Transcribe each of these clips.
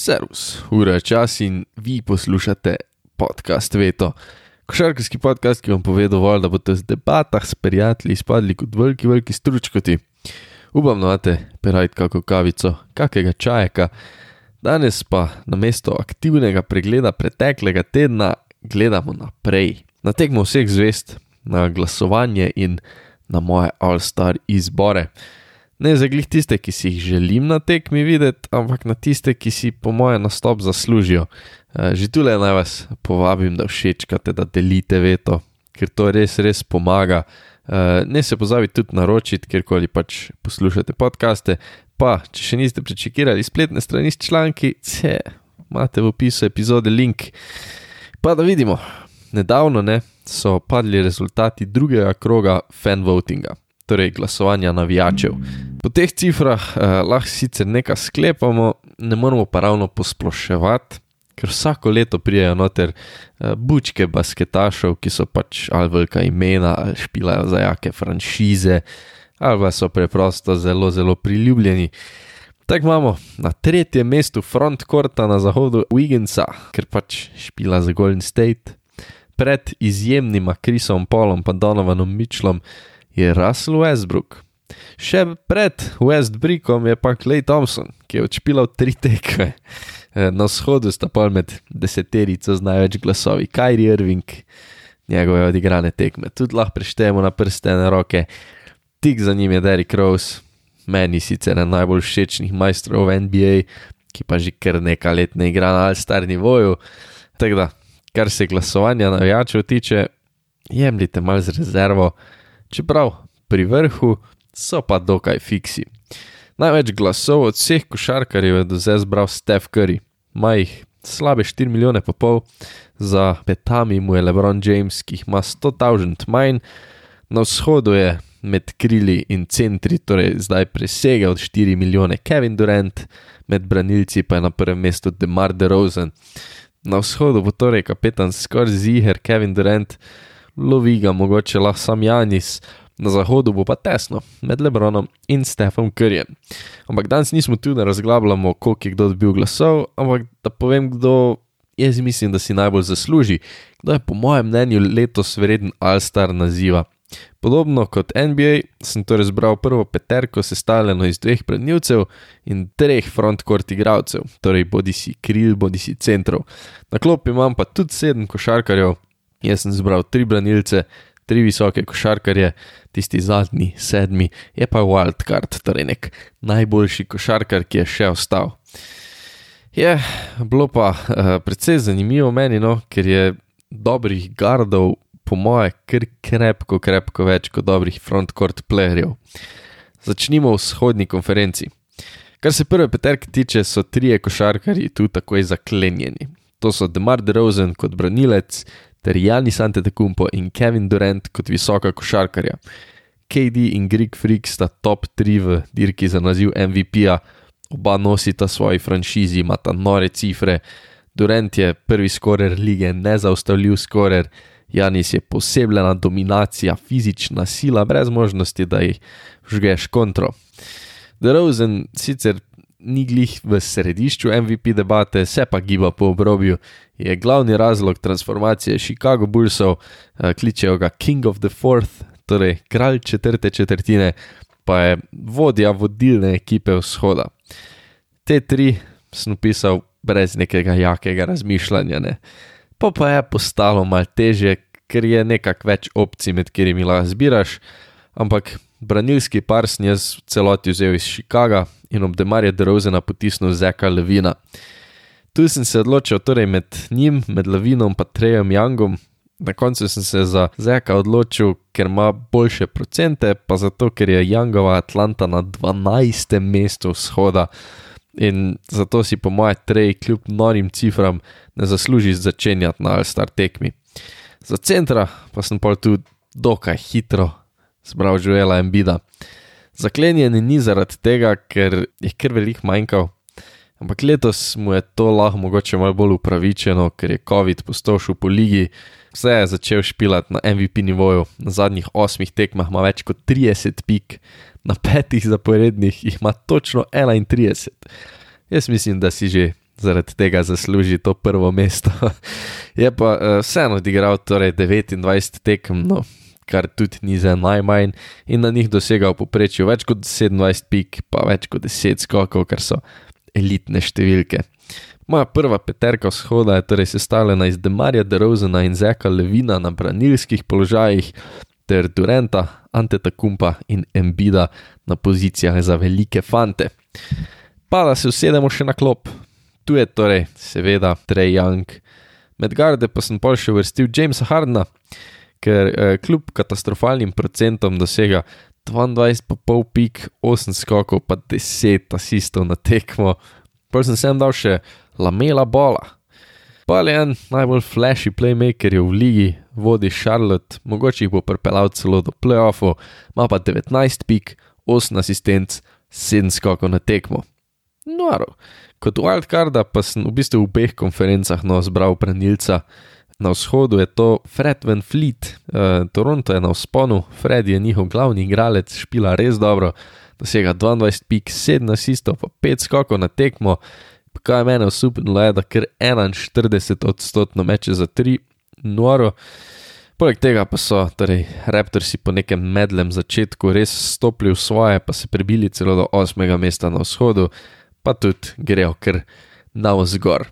Servus, ura je čas in vi poslušate podcast Veto. Košarkarski podcast, ki vam pove dovolj, da boste z debatah s prijatelji izpadli kot veliki, veliki stručkoti. Upam, da imate perajt kako kavico, kakega čajka. Danes pa na mesto aktivnega pregleda preteklega tedna gledamo naprej. Na tekmo vseh zvest, na glasovanje in na moje all-star izbore. Ne za glih tiste, ki si jih želim na tekmi videti, ampak na tiste, ki si po mojem nastop zaslužijo. Eh, že tu le naj vas povabim, da všečkate, da delite veto, ker to res, res pomaga. Eh, ne se pozabite tudi naročiti, kjerkoli pač poslušate podcaste. Pa, če še niste prečekirali spletne strani s članki, ce, imate v opisu epizode link. Pa da vidimo, nedavno ne, so padli rezultati drugega kroga fan votinga torej glasovanja navijačev. Po teh cifrah eh, lahko sicer nekaj sklepamo, ne moramo pa ravno posploševati, ker vsako leto prijajo noter eh, bučke basketašov, ki so pač ali velika imena, ali špilajo za jake franšize, ali pa so preprosto zelo, zelo priljubljeni. Tako imamo na tretjem mestu frontkorta na zahodu Wigginsa, ker pač špila za Golden State. Pred izjemnima Krisom Polom in Donovanom Mitchellom je Russell Westbrook. Še pred Westbrookom je pa Clay Thompson, ki je odšpilal tri tekme. Eh, na vzhodu sta pa med deseterico z največ glasovi Kyrie Irving, njegove odigrane tekme. Tudi lahko preštejemo na prste na roke. Tik za njim je Derrick Rose, meni sicer en najbolj všečnih majstrov v NBA, ki pa že kar nekaj let ne igra na All-Star nivoju. Tako da, kar se glasovanja navijačev tiče, jemljite malo z rezervo čeprav pri vrhu so pa dokaj fiksi. Največ glasov od vseh košarkarjev je do zdaj zbral Steph Curry, ima jih slabe 4 milijone pa pol, za petami mu je LeBron James, ki jih ima 100 000 manj, na vzhodu je med krili in centri, torej zdaj presega od 4 milijone Kevin Durant, med branilci pa je na prvem mestu Demar DeRozan. Na vzhodu bo torej kapetan skoraj ziger Kevin Durant, lovi ga mogoče lahko sam Janis, na zahodu bo pa tesno, med Lebronom in Stefom Curryjem. Ampak danes nismo tu, da razglabljamo, koliko je kdo dobil glasov, ampak da povem, kdo jaz mislim, da si najbolj zasluži, kdo je po mojem mnenju letos vreden All-Star naziva. Podobno kot NBA, sem torej zbral prvo peterko, sestavljeno iz dveh prednjivcev in treh frontcourt igralcev, torej bodi si kril, bodi si centrov. Na klopi imam pa tudi sedem košarkarjev, Jaz sem zbral tri branilce, tri visoke košarkarje, tisti zadnji, sedmi, je pa wildcard, torej nek najboljši košarkar, ki je še ostal. Je bilo pa uh, precej zanimivo meni, no, ker je dobrih gardov, po moje, kar krepko, krepko več kot dobrih frontcourt playerjev. Začnimo v vzhodni konferenci. Kar se prve peterke tiče, so trije košarkarji tu takoj zaklenjeni. To so Demar DeRozan kot branilec, ter Janis Antetokounmpo in Kevin Durant kot visoka košarkarja. KD in Greek Freak sta top 3 v dirki za naziv MVP-ja, oba nosita svoji franšizi, imata nore cifre. Durant je prvi skorer lige, nezaustavljiv skorer, Janis je posebna dominacija, fizična sila, brez možnosti, da jih žgeš kontro. DeRozan sicer ni glih v središču MVP debate, se pa giba po obrobju, je glavni razlog transformacije Chicago Bullsov, eh, kličejo ga King of the Fourth, torej kralj četrte četrtine, pa je vodja vodilne ekipe vzhoda. Te tri sem pisal brez nekega jakega razmišljanja, ne. pa pa je postalo mal teže, ker je nekak več opcij, med katerimi lahko zbiraš, ampak branilski par sem jaz celoti vzel iz Chicaga in ob demarju Drozena potisnil Zeka Levina. Tu sem se odločil torej med njim, med Levinom in Trejem Youngom. Na koncu sem se za Zeka odločil, ker ima boljše procente, pa zato, ker je Youngova Atlanta na 12. mestu vzhoda in zato si po moje trej, kljub norim cifram, ne zasluži začenjati na All-Star tekmi. Za centra pa sem pa tu dokaj hitro zbral Joela Embida. Zaklenjen ni zaradi tega, ker je kar velik manjkal, ampak letos mu je to lahko mogoče malo bolj upravičeno, ker je COVID postošil po ligi, vse je začel špilati na MVP nivoju, na zadnjih osmih tekmah ima več kot 30 pik, na petih zaporednih jih ima točno 31. Jaz mislim, da si že zaradi tega zasluži to prvo mesto. Je pa uh, vseeno odigral torej 29 tekem, no, kar tudi ni za najmanj, in na njih dosegal poprečju več kot 27 pik, pa več kot 10 skokov, kar so elitne številke. Moja prva peterka vzhoda je torej sestavljena iz Demarja Derozena in Zeka Levina na branilskih položajih, ter Durenta, Anteta Kumpa in Embida na pozicijah za velike fante. Pa da se usedemo še na klop. Tu je torej, seveda, Trey Young. Med garde pa sem pol še vrstil Jamesa Hardna, ker eh, kljub katastrofalnim procentom dosega 22,5 pik, 8 skokov, pa 10 asistov na tekmo. Pol sem sem dal še Lamela Bola. Pa je en najbolj flashy playmaker v ligi, vodi Charlotte, mogoče jih bo pripeljal celo do playoffov, ima pa 19 pik, 8 asistentov, 7 skokov na tekmo. Noro. Kot wildcarda pa sem v bistvu v obeh konferencah no zbral branilca. Na vzhodu je to Fred Van Fleet, uh, Toronto je na vzponu, Fred je njihov glavni igralec, špila res dobro, dosega 22 pik, 7 asistov, pa 5 skokov na tekmo. Kaj je meni osupnilo, je, da kar 41 odstotno meče za 3, noro. Poleg tega pa so torej, Raptorsi po nekem medlem začetku res stopili v svoje, pa se prebili celo do 8. mesta na vzhodu, pa tudi grejo kar na vzgor.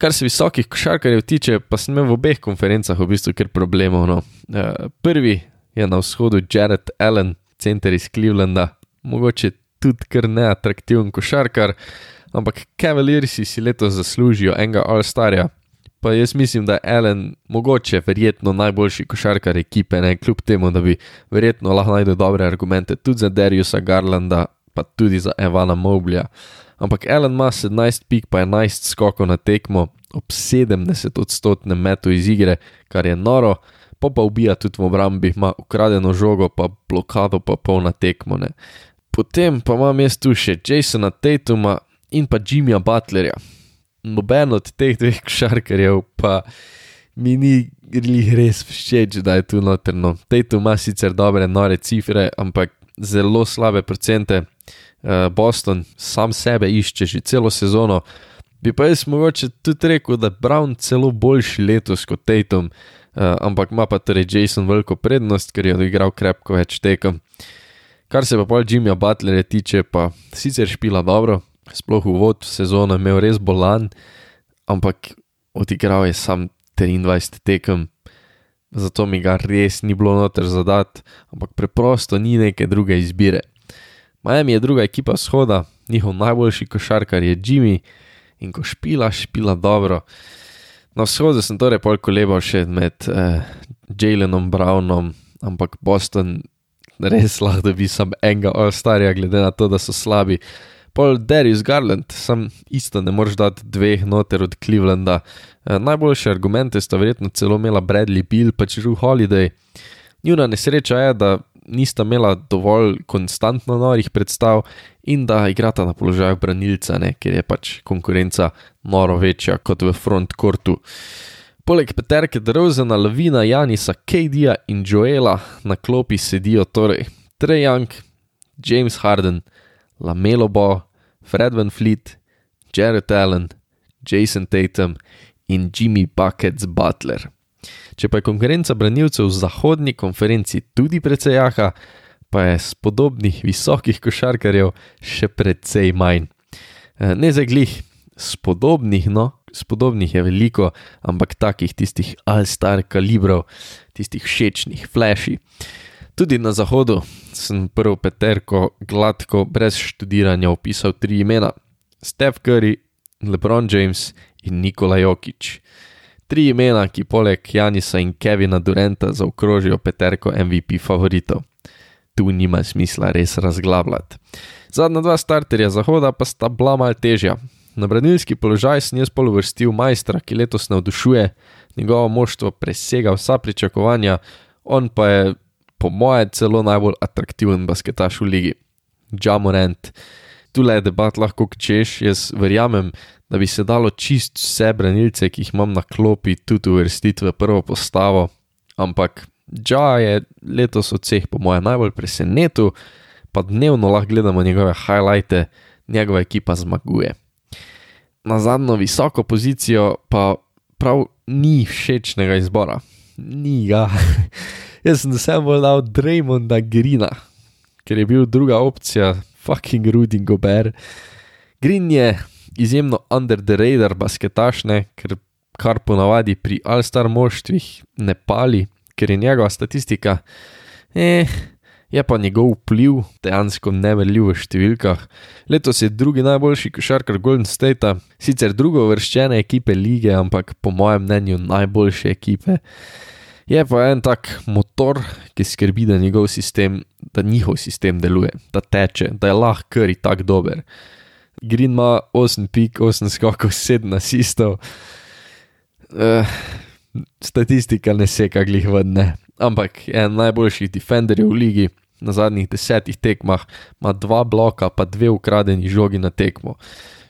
Kar se visokih košarkarjev tiče, pa sem imel v obeh konferencah v bistvu kar problemov. No. Uh, prvi je na vzhodu Jared Allen, center iz Clevelanda, mogoče tudi kar neatraktiven košarkar, ampak Cavaliersi si letos zaslužijo enega All-Starja. Pa jaz mislim, da je Allen mogoče verjetno najboljši košarkar ekipe, ne kljub temu, da bi verjetno lahko najdel dobre argumente tudi za Dariusa Garlanda, pa tudi za Evana Moblja. Ampak Allen ima 17 pik, pa 11 skokov na tekmo, ob 70 odstotnem metu iz igre, kar je noro, pa pa ubija tudi v obrambi, ima ukradeno žogo, pa blokado, pa polna tekmo. Ne. Potem pa imam jaz tu še Jasona Tatuma in pa Jimmyja Butlerja. Noben od teh dveh košarkarjev pa mi ni res všeč, da je tu notrno. Tatum ima sicer dobre, nore cifre, ampak zelo slabe procente. Uh, Boston sam sebe išče že celo sezono. Bi pa jaz mogoče tudi rekel, da je Brown celo boljši letos kot Tatum, uh, ampak ima pa torej Jason veliko prednost, ker je odigral krepko več tekem. Kar se pa pol Jimmyja Butlera tiče, pa sicer špila dobro, sploh v sezono imel res bolan, ampak odigral je sam 23 tekem zato mi ga res ni bilo noter zadati, ampak preprosto ni neke druge izbire. Miami je druga ekipa shoda, njihov najboljši košarkar je Jimmy in ko špila, špila dobro. Na vzhodu sem torej pol kolebal še med eh, Jalenom Brownom, ampak Boston res lahko dobi sam enega All-Starja, glede na to, da so slabi. Pol Darius Garland, sam isto ne moreš dati dveh noter od Clevelanda. E, najboljše argumente sta verjetno celo imela Bradley Bill pa Drew Holiday. Njuna nesreča je, da nista imela dovolj konstantno norih predstav in da igrata na položaju branilca, ne, ker je pač konkurenca noro večja kot v frontkortu. Poleg Peterke Drozena, Lavina, Janisa, Kadija in Joela na klopi sedijo torej Trey Young, James Harden. Lamelo Bo, Fred Van Fleet, Jared Allen, Jason Tatum in Jimmy Buckets Butler. Če pa je konkurenca branilcev v zahodni konferenci tudi precej jaha, pa je s podobnih visokih košarkarjev še precej manj. E, ne za glih, spodobnih, no, spodobnih je veliko, ampak takih tistih all-star kalibrov, tistih všečnih, flashy. Tudi na zahodu sem prvo peterko gladko, brez študiranja, opisal tri imena: Steph Curry, LeBron James in Nikola Jokič. Tri imena, ki poleg Janisa in Kevina Durenta zaokrožijo peterko MVP favoritov. Tu nima smisla res razglabljati. Zadnja dva starterja zahoda pa sta bila mal težja. Na branilski položaj sem jaz polovrstil majstra, ki letos navdušuje, njegovo moštvo presega vsa pričakovanja, on pa je po mojem, celo najbolj atraktiven basketaš v ligi. Jamorant, tu le debat lahko češ, jaz verjamem, da bi se dalo čist vse branilce, ki jih imam na klopi, tudi uvrstiti v prvo postavo, ampak Ja je letos od vseh, po mojem, najbolj presenetil, pa dnevno lahko gledamo njegove highlighte, njegova ekipa zmaguje. na zadnjo visoko pozicijo pa prav ni všečnega izbora. Ni ga. Jaz sem se bolj dal Draymonda Grina, ker je bil druga opcija, fucking Rudy Gober. Green je izjemno under the radar basketašne, ker kar ponavadi pri All-Star moštvih ne pali, ker je njegova statistika, eh, je pa njegov vpliv dejansko nemerljiv v številkah. Letos je drugi najboljši košarkar Golden State, sicer drugo vrščene ekipe lige, ampak po mojem mnenju najboljše ekipe. Je pa en tak motor, ki skrbi, da njegov sistem, da njihov sistem deluje, da teče, da je lahko kar in tako dober. Green ima 8 pik, 8 skokov, 7 asistov. Uh, statistika ne seka glih vodne, ampak je en najboljših defenderjev v ligi. Na zadnjih desetih tekmah ima dva bloka, pa dve ukradeni žogi na tekmo.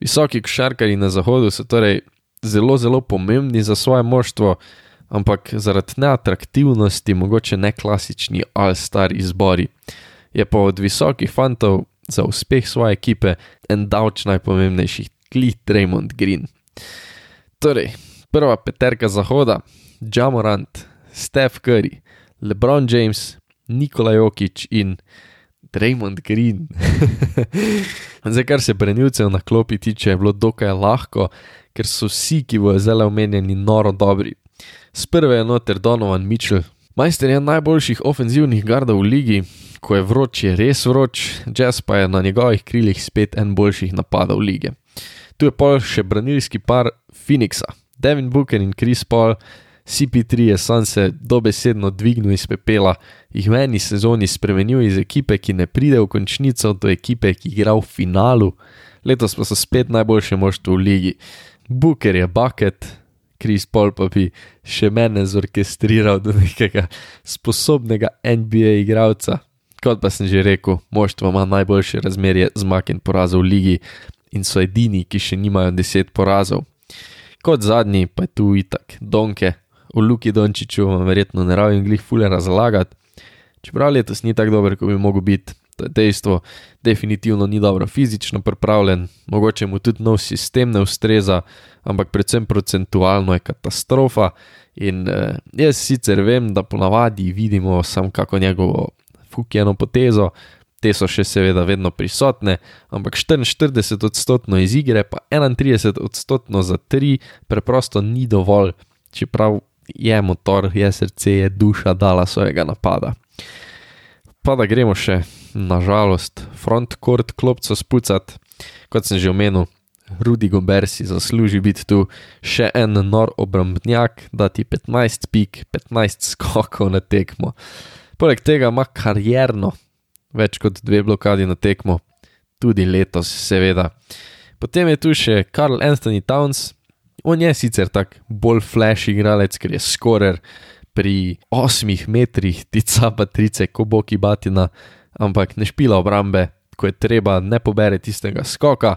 Visoki košarkari na zahodu so torej zelo, zelo pomembni za svoje moštvo, ampak zaradi neatraktivnosti, mogoče ne klasični all-star izbori. Je pa od visokih fantov za uspeh svoje ekipe en davč najpomembnejših, Klit Raymond Green. Torej, prva peterka zahoda, Jamorant, Steph Curry, LeBron James, Nikola Jokič in Raymond Green. Zdaj, kar se brenilcev na klopi tiče, je bilo dokaj lahko, ker so vsi, ki bojo zelo omenjeni, noro dobri. Sprve je noter Donovan Mitchell, majster je najboljših ofenzivnih gardov v ligi, ko je vroč, je res vroč, Jazz pa je na njegovih krilih spet en boljših napadov lige. Tu je pol še branilski par Phoenixa, Devin Booker in Chris Paul. CP3 je se dobesedno dvignil iz pepela, jih v eni sezoni spremenil iz ekipe, ki ne pride v končnico, do ekipe, ki igra v finalu, letos pa so spet najboljše moštvo v ligi. Booker je bucket, Chris Paul pa bi še mene zorkestriral do nekega sposobnega NBA igralca. Kot pa sem že rekel, moštvo ima najboljše razmerje zmag in porazov v ligi in so edini, ki še nimajo deset porazov. Kot zadnji pa je tu itak, Donke, o Luki Dončiću vam verjetno ne rabim glih fule razlagati. Čeprav letos ni tako dober, kot bi mogel biti, to je dejstvo, definitivno ni dobro fizično pripravljen, mogoče mu tudi nov sistem ne ustreza, ampak predvsem procentualno je katastrofa. In eh, jaz sicer vem, da ponavadi vidimo samo kako njegovo fukjeno potezo, te so še seveda vedno prisotne, ampak 44 odstotkov iz igre, pa 31 odstotkov za tri, preprosto ni dovolj, čeprav je motor, je srce, je duša dala svojega napada. Pa da gremo še, nažalost, frontcourt klopco spucati, kot sem že omenil. Rudi Gober si zasluži biti tu še en nor obrambnjak, da ti 15 pik, 15 skokov na tekmo. Poleg tega ima karjerno več kot dve blokadi na tekmo, tudi letos, seveda. Potem je tu še Karl Anthony Towns, on je sicer tak bolj flash igralec, ker je skorer pri 8 metrih, tica pa trice, ko boki batina, ampak ne špila obrambe, ko je treba, ne pobere tistega skoka.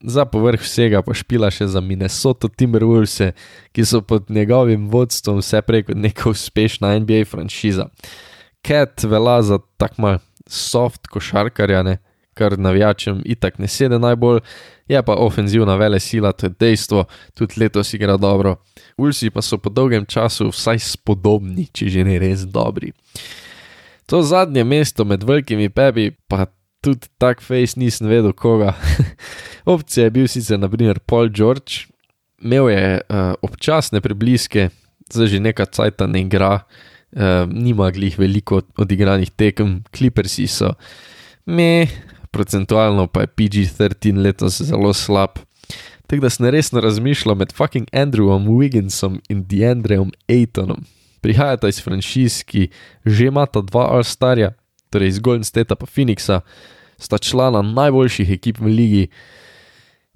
Za povrh vsega pa špila še za Minnesota Timberwolves, ki so pod njegovim vodstvom vse prej kot neka uspešna NBA franšiza. Cat vela za tak mal soft košarkarjane, kar navijačem itak ne sede najbolj, je pa ofenzivna vele sila, to je dejstvo, tudi letos igra dobro. Ulsi pa so po dolgem času vsaj spodobni, če že ne res dobri. To zadnje mesto med velikimi pebi, pa tudi tak face nisem vedel koga. Opcija je bil sicer naprimer Paul George, imel je uh, občasne prebliske, zdaj že nekaj cajta ne igra, uh, nima glih veliko odigranih tekem, klipersi so. Me, procentualno pa je PG-13 letos zelo slab. Tako da sem resno razmišljal med fucking Andrewom Wigginsom in Deandreom Aytonom. Prihajata iz franšiz, ki že imata dva All-Starja, torej iz Golden State pa Phoenixa, sta člana najboljših ekip v ligi.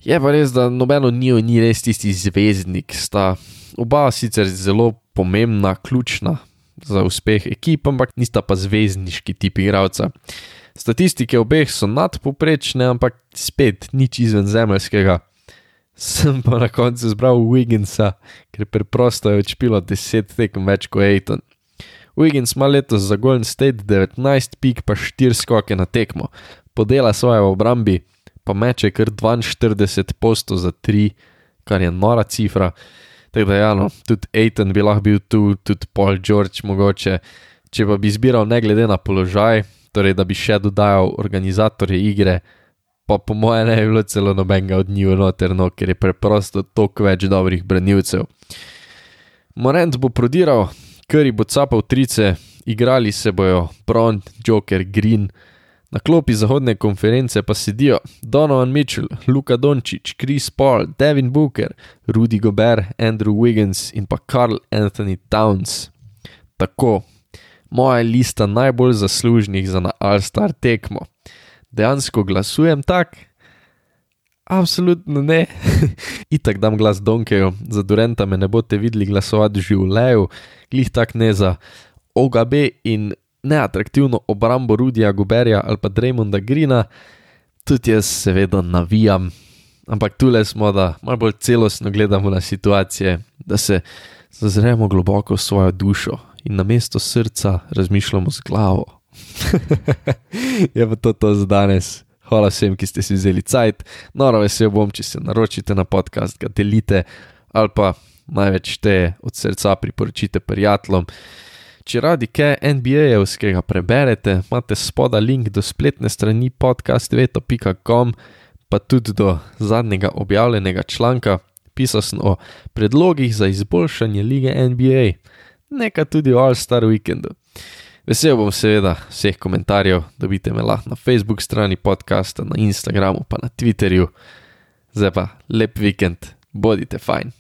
Je pa res, da nobeno njiju ni res tisti zvezdnik, sta oba sicer zelo pomembna, ključna za uspeh ekip, ampak nista pa zvezdniški tip igralca. Statistike obeh so nadpoprečne, ampak spet nič izven zemeljskega. Sem pa na koncu zbral Wigginsa, ker preprosto je odšpilo 10 tekem več kot Aiton. Wiggins ima letos za Golden State 19 pik pa 4 skoke na tekmo, podela svoje v obrambi, pa meče kar 42 postov za 3, kar je nora cifra. Tako da, ja, no, tudi Aiton bi lahko bil tu, tudi Paul George mogoče. Če pa bi zbiral ne glede na položaj, torej da bi še dodajal organizatorje igre, pa po mojem ne bi bilo celo nobenega od njih noterno, ker je preprosto toliko več dobrih branilcev. Morent bo prodiral, Curry bo capal trice, igrali se bojo Brown, Joker, Green. Na klopi zahodne konference pa sedijo Donovan Mitchell, Luka Dončić, Chris Paul, Devin Booker, Rudy Gobert, Andrew Wiggins in pa Karl Anthony Towns. Tako, moja lista najbolj zaslužnih za na All-Star tekmo. Dejansko glasujem tak? Absolutno ne. Itak dam glas Donkeju, za Durenta me ne boste videli glasovati v življenju, glih tak ne za OGB in neatraktivno obrambo Rudija Guberja ali pa Draymonda Grina, tudi jaz seveda navijam, ampak tule smo, da malo bolj celostno gledamo na situacije, da se zazremo globoko v svojo dušo in na mesto srca razmišljamo z glavo. je pa to, to za danes. Hvala vsem, ki ste si vzeli cajt, noro vesel bom, če se naročite na podcast, ga delite ali pa največ te od srca priporočite prijateljem. Če radi kaj NBA-jevskega preberete, imate spoda link do spletne strani podcastveto.com, pa tudi do zadnjega objavljenega članka, pisal sem o predlogih za izboljšanje lige NBA, nekaj tudi o All-Star Weekendu. Vesel bom seveda vseh komentarjev, dobite me lahko na Facebook strani podcasta, na Instagramu pa na Twitterju. Zdaj pa lep vikend, bodite fajn.